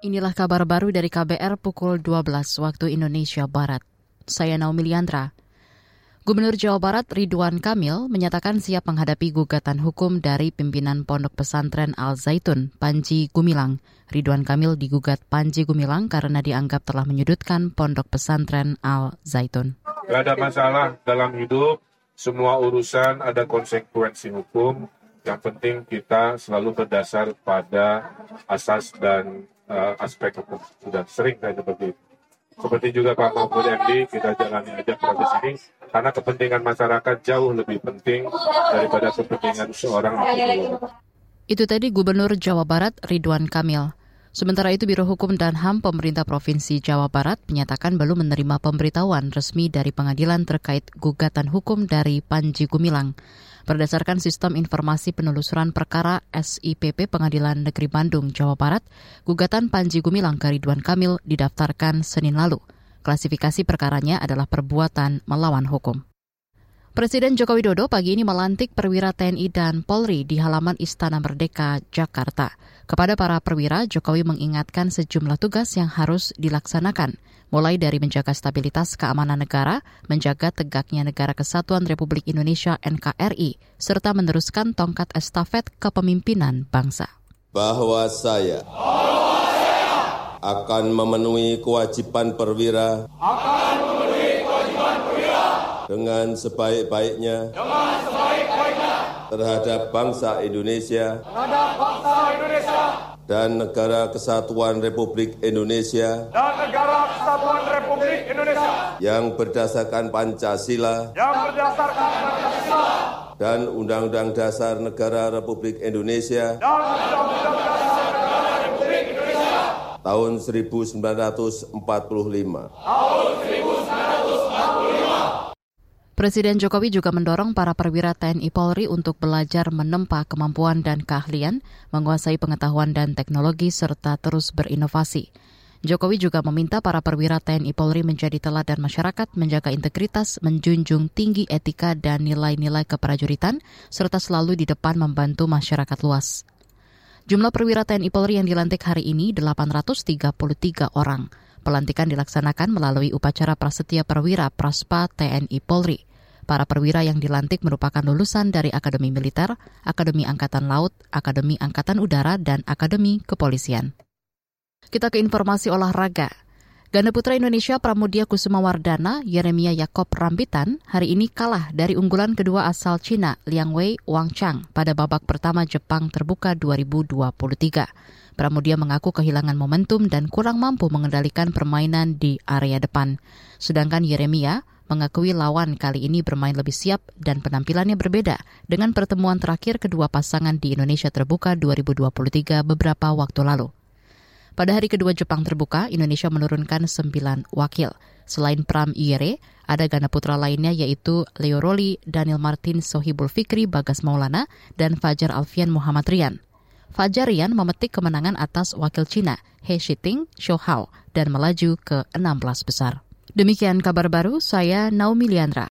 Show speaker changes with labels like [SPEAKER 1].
[SPEAKER 1] Inilah kabar baru dari KBR pukul 12 waktu Indonesia Barat. Saya Naomi Liandra. Gubernur Jawa Barat Ridwan Kamil menyatakan siap menghadapi gugatan hukum dari pimpinan Pondok Pesantren Al Zaitun, Panji Gumilang. Ridwan Kamil digugat Panji Gumilang karena dianggap telah menyudutkan Pondok Pesantren Al Zaitun.
[SPEAKER 2] Tidak ada masalah dalam hidup, semua urusan ada konsekuensi hukum. Yang penting kita selalu berdasar pada asas dan uh, aspek hukum sudah sering saya seperti itu. Seperti juga Pak Mahfud MD, kita jalani aja proses ini karena kepentingan masyarakat jauh lebih penting daripada kepentingan seorang.
[SPEAKER 1] Itu tadi Gubernur Jawa Barat Ridwan Kamil. Sementara itu Biro Hukum dan HAM pemerintah Provinsi Jawa Barat menyatakan belum menerima pemberitahuan resmi dari pengadilan terkait gugatan hukum dari Panji Gumilang. Berdasarkan sistem informasi penelusuran perkara SIPP Pengadilan Negeri Bandung, Jawa Barat, gugatan Panji Gumilang ke Ridwan Kamil didaftarkan Senin lalu. Klasifikasi perkaranya adalah perbuatan melawan hukum. Presiden Joko Widodo pagi ini melantik perwira TNI dan Polri di halaman Istana Merdeka, Jakarta. Kepada para perwira, Jokowi mengingatkan sejumlah tugas yang harus dilaksanakan, mulai dari menjaga stabilitas keamanan negara, menjaga tegaknya Negara Kesatuan Republik Indonesia NKRI, serta meneruskan tongkat estafet kepemimpinan bangsa.
[SPEAKER 3] Bahwa saya, akan memenuhi kewajiban perwira akan memenuhi kewajiban perwira dengan sebaik-baiknya. Dengan sebaik-baiknya. Terhadap bangsa Indonesia. Terhadap bangsa Indonesia. Dan negara kesatuan Republik Indonesia. Dan negara kesatuan Republik Indonesia. Yang berdasarkan Pancasila. Yang berdasarkan Pancasila. Dan Undang-Undang Dasar Negara Republik Indonesia. Dan Undang-Undang Dasar Negara Republik Indonesia. Tahun 1945. Tahun 1945.
[SPEAKER 1] Presiden Jokowi juga mendorong para perwira TNI Polri untuk belajar menempa kemampuan dan keahlian, menguasai pengetahuan dan teknologi, serta terus berinovasi. Jokowi juga meminta para perwira TNI Polri menjadi teladan masyarakat, menjaga integritas, menjunjung tinggi etika dan nilai-nilai keprajuritan, serta selalu di depan membantu masyarakat luas. Jumlah perwira TNI Polri yang dilantik hari ini 833 orang. Pelantikan dilaksanakan melalui upacara prasetya perwira Praspa TNI Polri. Para perwira yang dilantik merupakan lulusan dari Akademi Militer, Akademi Angkatan Laut, Akademi Angkatan Udara, dan Akademi Kepolisian. Kita ke informasi olahraga. Ganda putra Indonesia Pramudia Kusuma Wardana, Yeremia Yakob Rambitan, hari ini kalah dari unggulan kedua asal Cina, Liang Wei Wang Chang, pada babak pertama Jepang terbuka 2023. Pramudia mengaku kehilangan momentum dan kurang mampu mengendalikan permainan di area depan. Sedangkan Yeremia mengakui lawan kali ini bermain lebih siap dan penampilannya berbeda dengan pertemuan terakhir kedua pasangan di Indonesia Terbuka 2023 beberapa waktu lalu. Pada hari kedua Jepang terbuka, Indonesia menurunkan sembilan wakil. Selain Pram Iere, ada ganda putra lainnya yaitu Leo Roli, Daniel Martin, Sohibul Fikri, Bagas Maulana, dan Fajar Alfian Muhammad Rian. Fajar Rian memetik kemenangan atas wakil Cina, He Shiting, Shou Hao, dan melaju ke 16 besar. Demikian kabar baru, saya Naomi Liandra.